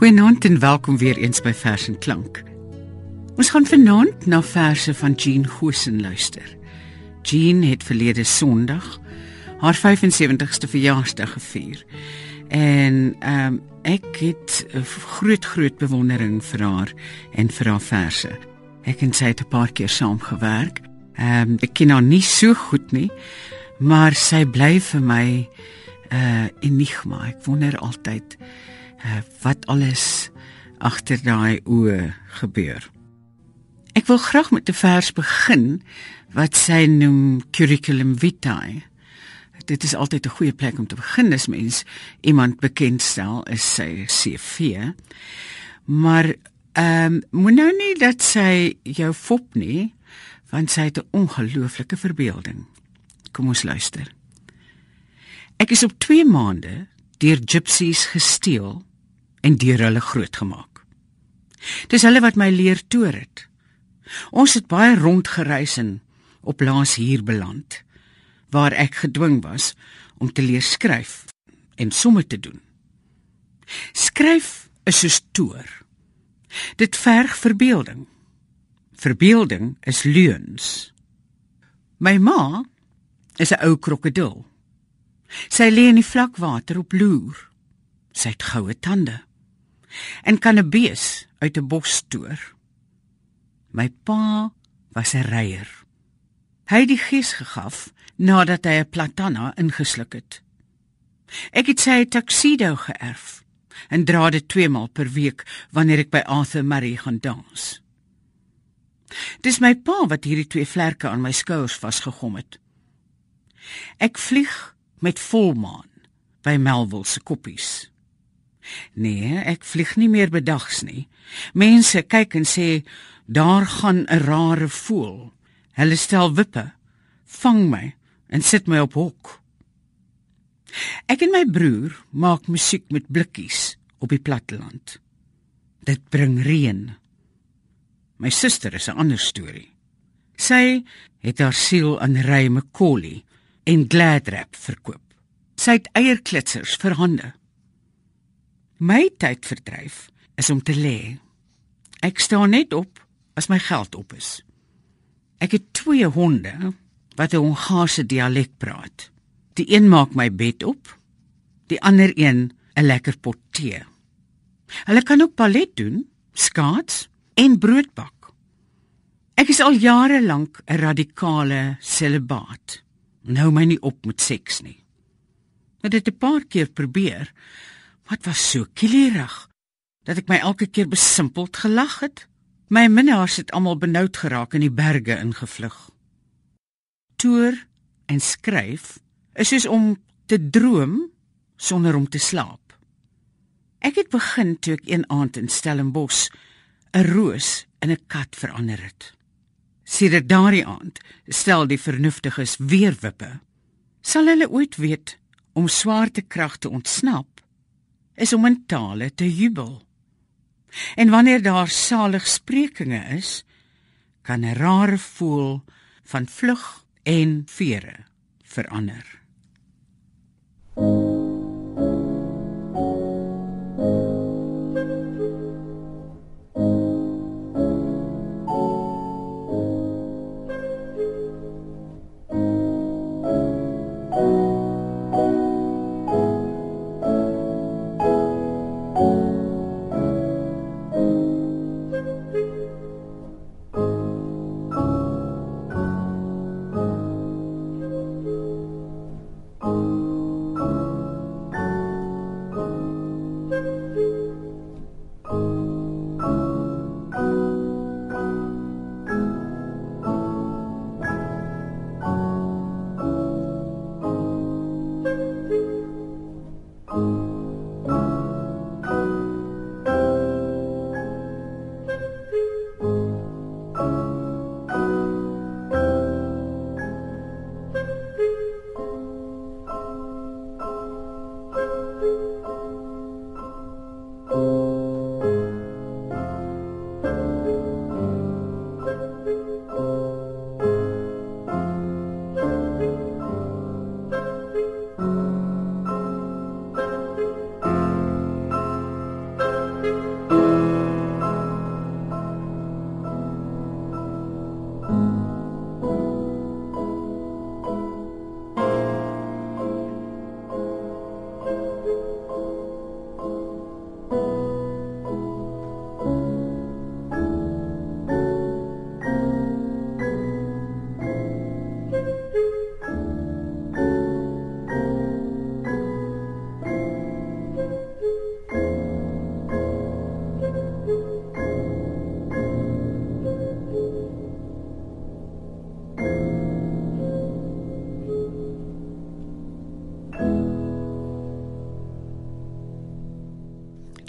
Goeienaand en welkom weer eens by Vers en Klank. Ons gaan vanaand na verse van Jean Gosen luister. Jean het verlede Sondag haar 75ste verjaarsdag gevier. En ehm um, ek het groot groot bewondering vir haar en vir haar verse. Ek en sy het 'n paar keer saam gewerk. Ehm um, ek ken haar nie so goed nie, maar sy bly vir my 'n uh, enigma. Ek wonder altyd wat alles agter daai oë gebeur. Ek wil graag met 'n vers begin wat sy noem curriculum vitae. Dit is altyd 'n goeie plek om te begin as mens iemand bekendstel is sy CV. Maar ehm um, moet nou nie dat sy jou fop nie, want sy het 'n ongelooflike verbeelding. Kom ons luister. Ek is op 2 maande deur gypsies gesteel en deur hulle grootgemaak. Dis hulle wat my leer toer het. Ons het baie rondgereis en op laas hier beland waar ek gedwing was om te leer skryf en somme te doen. Skryf is soos toer. Dit verg verbeelding. Verbeelding is leuns. My ma is 'n ou krokodil. Sy lê in die vlakwater op loer. Sy het goue tande en kan 'n bees uit 'n bos stoor. My pa was 'n reier. Hy het die gees gegaf nadat hy 'n platana ingesluk het. Ek het sy tuxedo geërf en dra dit twee maal per week wanneer ek by Arthur Murray gaan dans. Dis my pa wat hierdie twee vlerke aan my skouers vasgegom het. Ek vlieg met volmaan by Melville se koppies. Nee, ek vlieg nie meer bedags nie. Mense kyk en sê daar gaan 'n rare voël. Hulle stel wippe, vang my en sit my op hok. Ek en my broer maak musiek met blikkies op die platteland. Dit bring reën. My suster is 'n ander storie. Sy het haar siel aan Ray McCauley en Gladrap verkoop. Sy het eierklitsers vir hande. My tydverdryf is om te lê. Ek staan net op as my geld op is. Ek het twee honde wat 'n Hongaarse dialek praat. Die een maak my bed op, die ander een 'n lekker pot tee. Hulle kan ook ballet doen, skaats en brood bak. Ek is al jare lank 'n radikale celibaat. Nou my nie op met seks nie. Ek het dit 'n paar keer probeer, Wat was so kielerig dat ek my elke keer besimpeld gelag het? My minnaars het almal benoud geraak in die berge ingevlug. Toer en skryf is soos om te droom sonder om te slaap. Ek het begin toe ek een aand in Stellenbosch 'n roos in 'n kat verander het. Sedert daardie aand stel die vernuftiges weer wippe. Sal hulle ooit weet om swaartekrag te ontsnap? Is om in tale te jubel. En wanneer daar salig sprekinge is, kan 'n rare voel van vlug en vere verander.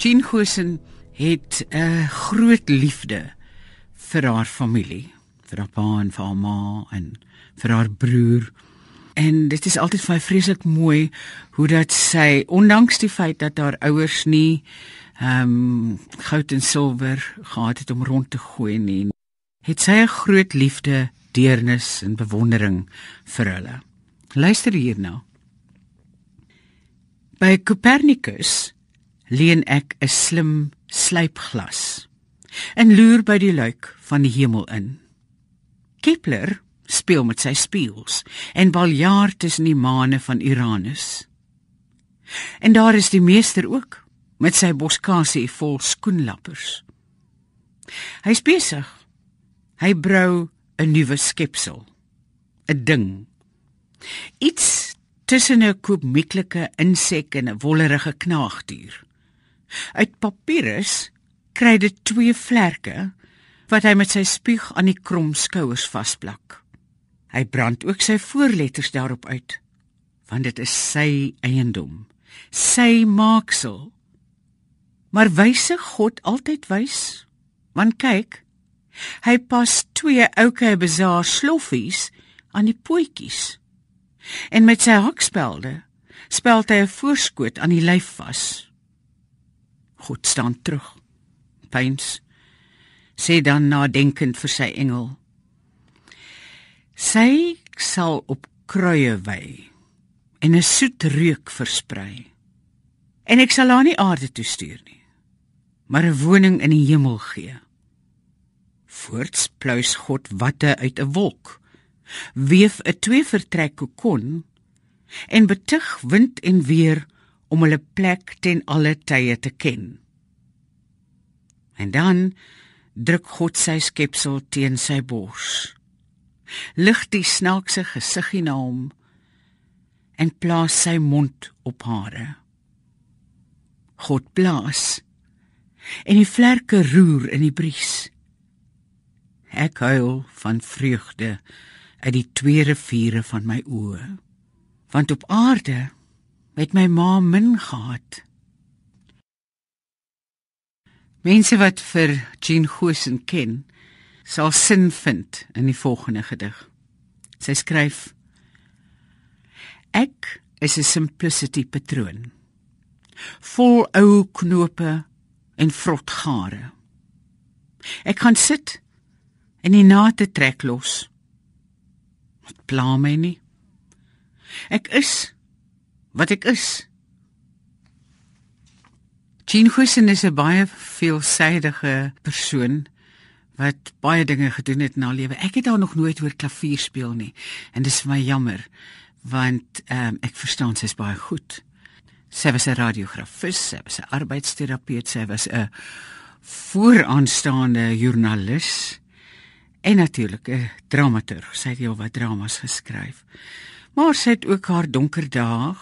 Jean Gosen het 'n groot liefde vir haar familie, vir haar pa en vir haar ma en vir haar broer. En dit is altyd vir my vreeslik mooi hoe dat sy ondanks die feit dat haar ouers nie ehm um, goud en silwer gehad het om rond te gooi nie, het sy 'n groot liefde, deernis en bewondering vir hulle. Luister hierna. By Copernicus leen ek 'n slim slypglas en loer by die luik van die hemel in. Kepler speel met sy spieëls en baljaar tussen die maane van Uranus. En daar is die meester ook met sy boskasie vol skoenlappers. Hy's besig. Hy brou 'n nuwe skepsel, 'n ding. Iets tussen 'n komieklike insek en 'n wollerige knaagdier. Uit papirus kry dit twee vlerke wat hy met sy spieg aan die krom skouers vasplak. Hy brand ook sy voorletters daarop uit, want dit is sy eiendom, sy maaksel. Maar wyse God altyd wys, want kyk, hy pas twee ouke besaar sloffies aan die pootjies. En met sy hakspelde speld hy 'n voorskoot aan die lyf vas. God staan terug. Pyns sê dan nadenkend vir sy engel: Sy sal op kruie wy en 'n soet reuk versprei. En ek sal haar nie aarde toe stuur nie, maar 'n woning in die hemel gee. Voorts pluis God watte uit 'n wolk, weef 'n twee vertrek kokon en betug wind en weer om hulle plek ten alle tye te ken. En dan druk God sy skepsel teen sy bors lig die snaakse gesiggie na hom en plaas sy mond op hare. God blaas en die vlerke roer in die bries. Ek huil van vreugde uit die twee riviere van my oë, want op aarde het my ma min gehad. Mense wat vir Jean Gosen ken, sal sin vind in die volgende gedig. Sy skryf: Ek is 'n simplicity patroon. Vol ou knope en vrot gare. Ek kan sit en die nate trek los. Wat pla my nie. Ek is wat ek is. Jean Huisen is 'n baie veelsidige persoon wat baie dinge gedoen het in haar lewe. Ek het haar nog nooit hoor klavier speel nie en dis vir my jammer want um, ek verstaan sy's baie goed. Sy was 'n radiografis, sy was 'n arbeidsterapeut, sy was 'n vooraanstaande joernalis en natuurlik 'n dramaturg. Sy het heel wat dramas geskryf. Maar sy het ook haar donker dae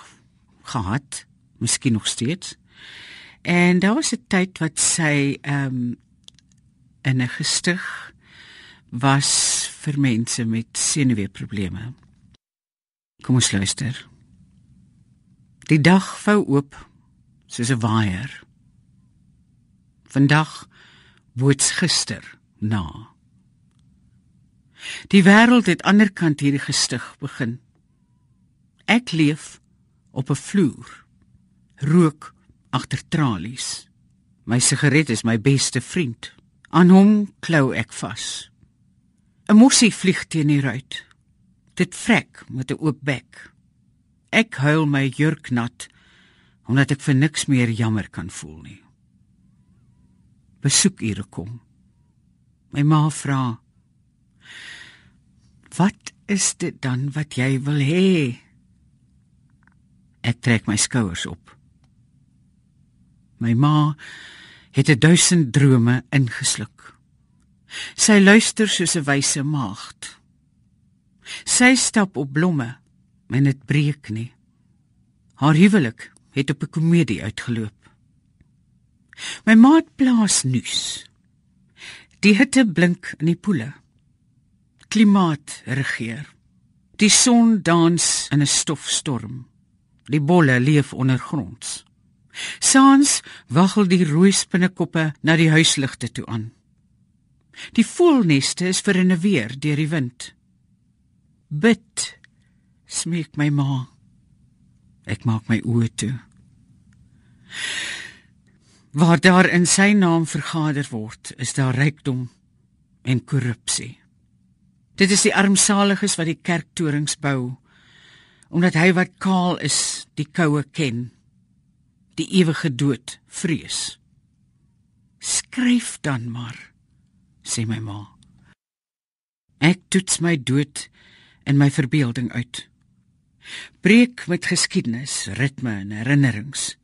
gehad, miskien nog steeds. En daar was 'n tyd wat sy ehm um, in 'n gestig was vir mense met senuweeprobleme. Kom ons luister. Die dag vou oop soos 'n waier. Vandag woods gister na. Die wêreld het aanderkant hierdie gestig begin. Ek leef op 'n vloer. Rook agter tralies. My sigaret is my beste vriend. Aan hom klou ek vas. 'n Mossie vlieg teen die ruit. Dit vrek met 'n oop bek. Ek huil my jurk nat omdat ek vir niks meer jammer kan voel nie. Besoek ure kom. My ma vra: "Wat is dit dan wat jy wil hê?" Ek trek my skouers op. My ma het 'n duisend drome ingesluk. Sy luister soos 'n wyse maagd. Sy stap op blomme, men dit breek nie. Haar huwelik het op 'n komedie uitgeloop. My maat plaas nuus. Die hitte blink in die poele. Klimaat regeer. Die son dans in 'n stofstorm. Die bolle leef ondergronds. Saans waggel die rooi spinnekoppe na die huisligte toe aan. Die voelneste is vir 'n weer deur die wind. Bid, smeek my ma. Ek maak my oë toe. Waar daar in sy naam vergader word, is daar rykdom en korrupsie. Dit is die armsaliges wat die kerktorings bou, omdat hy wat kaal is, die koue ken, die ewige dood vrees. Skryf dan maar, sê my ma. Ek toets my dood in my verbeelding uit breek met geskiedenis, ritme en herinnerings.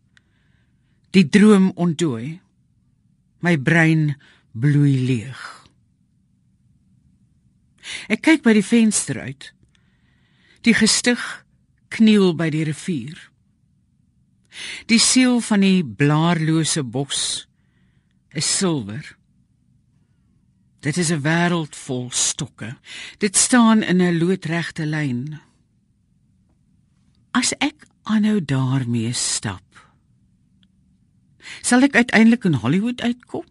Die droom ontdooi. My brein bloei leeg. Ek kyk by die venster uit. Die gestig kniel by die rivier. Die siel van die blaarlose bos is silwer. Dit is 'n wêreld vol stokke. Dit staan in 'n loodregte lyn. As ek aanhou daarmee stap, sal ek uiteindelik in Hollywood uitkom?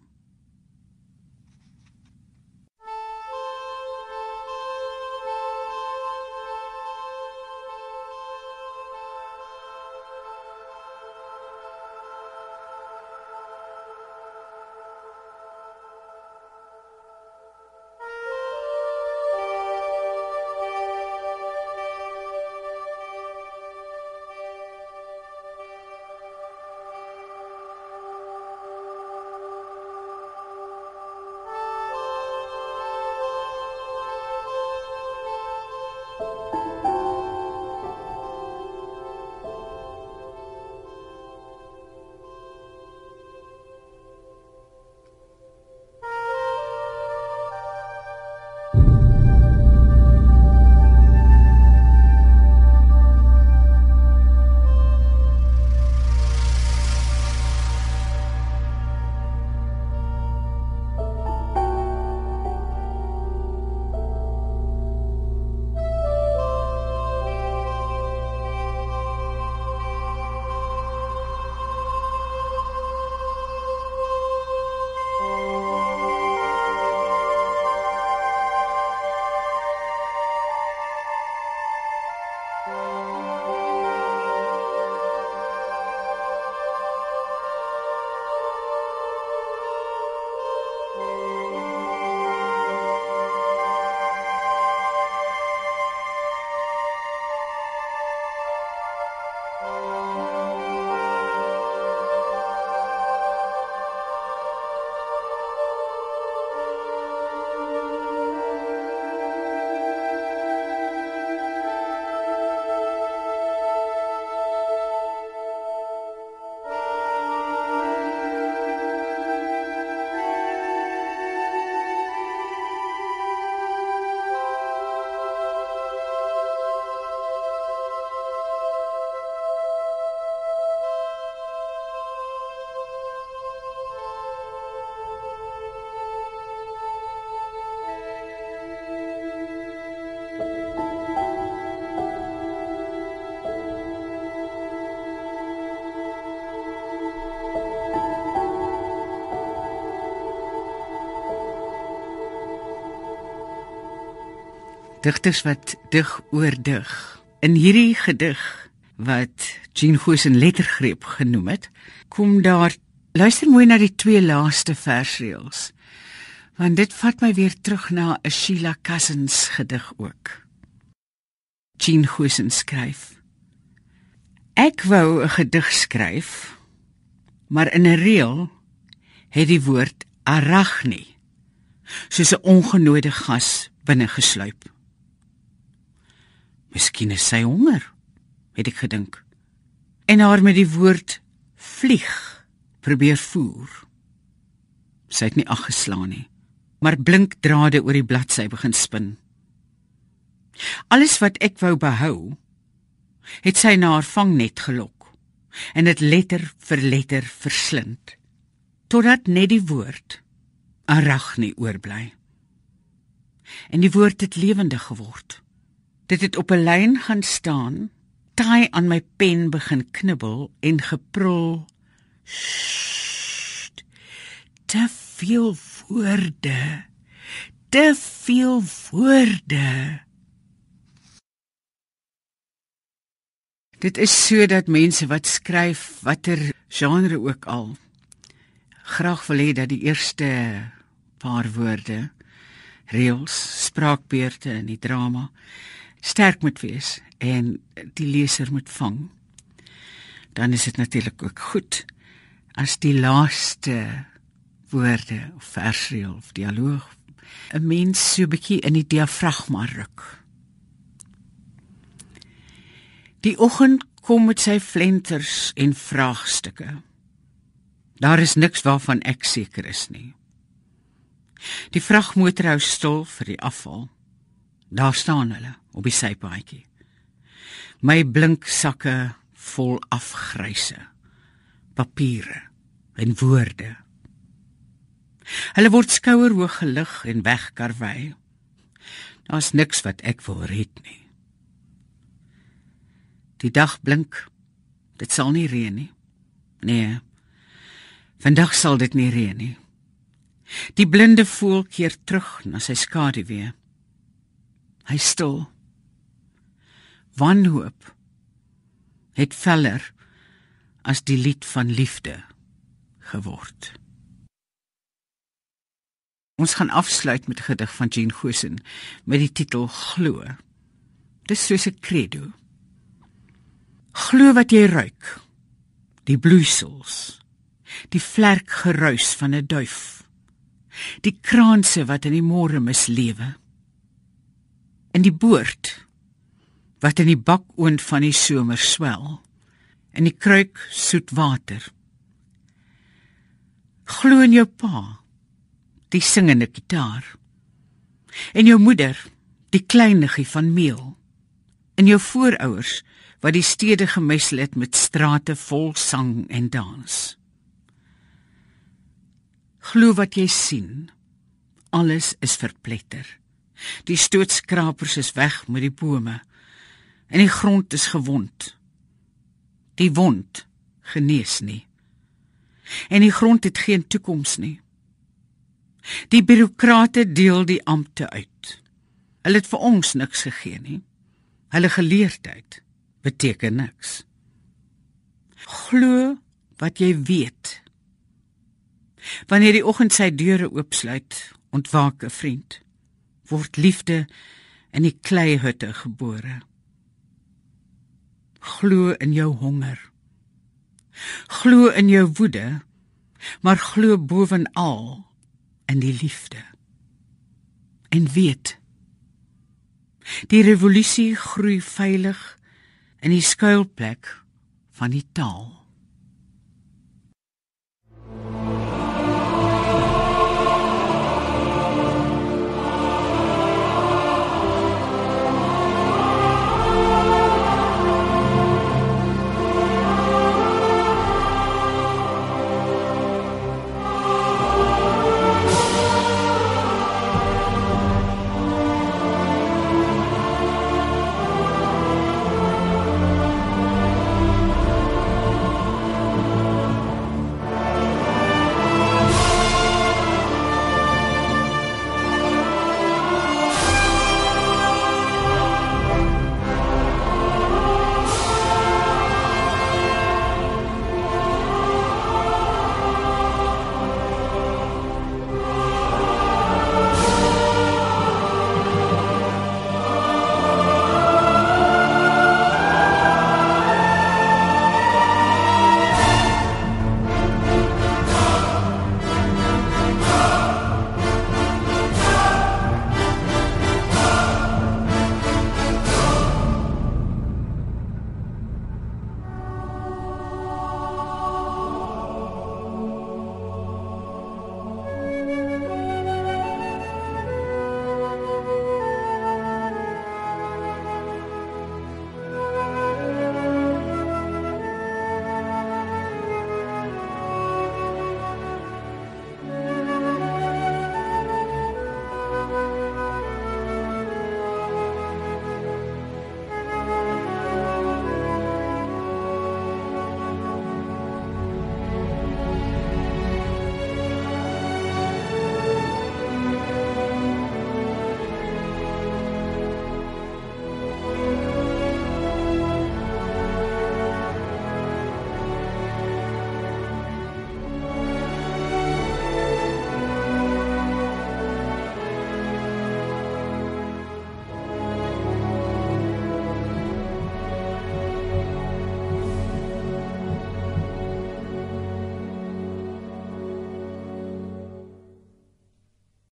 Digters wat dig oor dig. In hierdie gedig wat Jean Huisen lettergreep genoem het, kom daar luister mooi na die twee laaste versreëls. Want dit vat my weer terug na 'n Sheila Cousins gedig ook. Jean Huisen skryf: Ek wou 'n gedig skryf, maar in 'n reël het die woord arachne soos 'n ongenooide gas binne gesluip. Miskien is sy honger, het ek gedink. En haar met die woord vlieg probeer voer. Sy het nie aggeslaan nie, maar blink drade oor die bladsy begin spin. Alles wat ek wou behou, het sy na haar vangnet gelok en dit letter vir letter verslind totdat net die woord arachne oorbly. En die woord het lewendig geword. Dit het op 'n lyn gaan staan, taai aan my pen begin knibbel en geprul Sst. Te veel woorde. Te veel woorde. Dit is sodat mense wat skryf watter genre ook al graag wil hê dat die eerste paar woorde reels spraakbeurte in die drama sterk moet wees en die leser moet vang dan is dit natuurlik ook goed as die laaste woorde of versreel of dialoog. 'n mens so 'n bietjie in die diafragma ruk. Die oggend kom met sy flenters en vraagstukke. Daar is niks waarvan ek seker is nie. Die vragmotor hou stil vir die afval. Daar staan hulle op die sypaadjie. My blink sakke vol afgryse. Papiere en woorde. Hulle word skouerhoog gelig en wegkarwei. Daar's niks wat ek wil red nie. Die dag blink. Dit sal nie reën nie. Nee. Vandag sal dit nie reën nie. Die blinde voel keer terug na sy skaduwee. Hy stil. Wanhoop het feller as die lied van liefde geword. Ons gaan afsluit met 'n gedig van Jean Gosen met die titel Glo. Dis soos 'n credo. Glo wat jy ruik. Die bloeisels. Die vlerk geruis van 'n duif die kraanse wat in die môre mislewe in die boord wat in die bakoond van die somer swel in die kruik soet water glo in jou pa die singende gitaar en jou moeder die kleiniggie van meel en jou voorouers wat die stede gemessel het met strate vol sang en dans Glo wat jy sien. Alles is verpletter. Die stootskrapers is weg met die bome en die grond is gewond. Die wond genees nie. En die grond het geen toekoms nie. Die birokrate deel die ampte uit. Hulle het vir ons niks gegee nie. Hulle geleerdheid beteken niks. Glo wat jy weet. Wanneer die oggend sy deure oopsluit, ontwaak 'n vriend. Word liefde in die kleihutte gebore. Glo in jou honger. Glo in jou woede, maar glo bovenal in die liefde. En weet, die revolusie groei veilig in die skuilplek van die taal.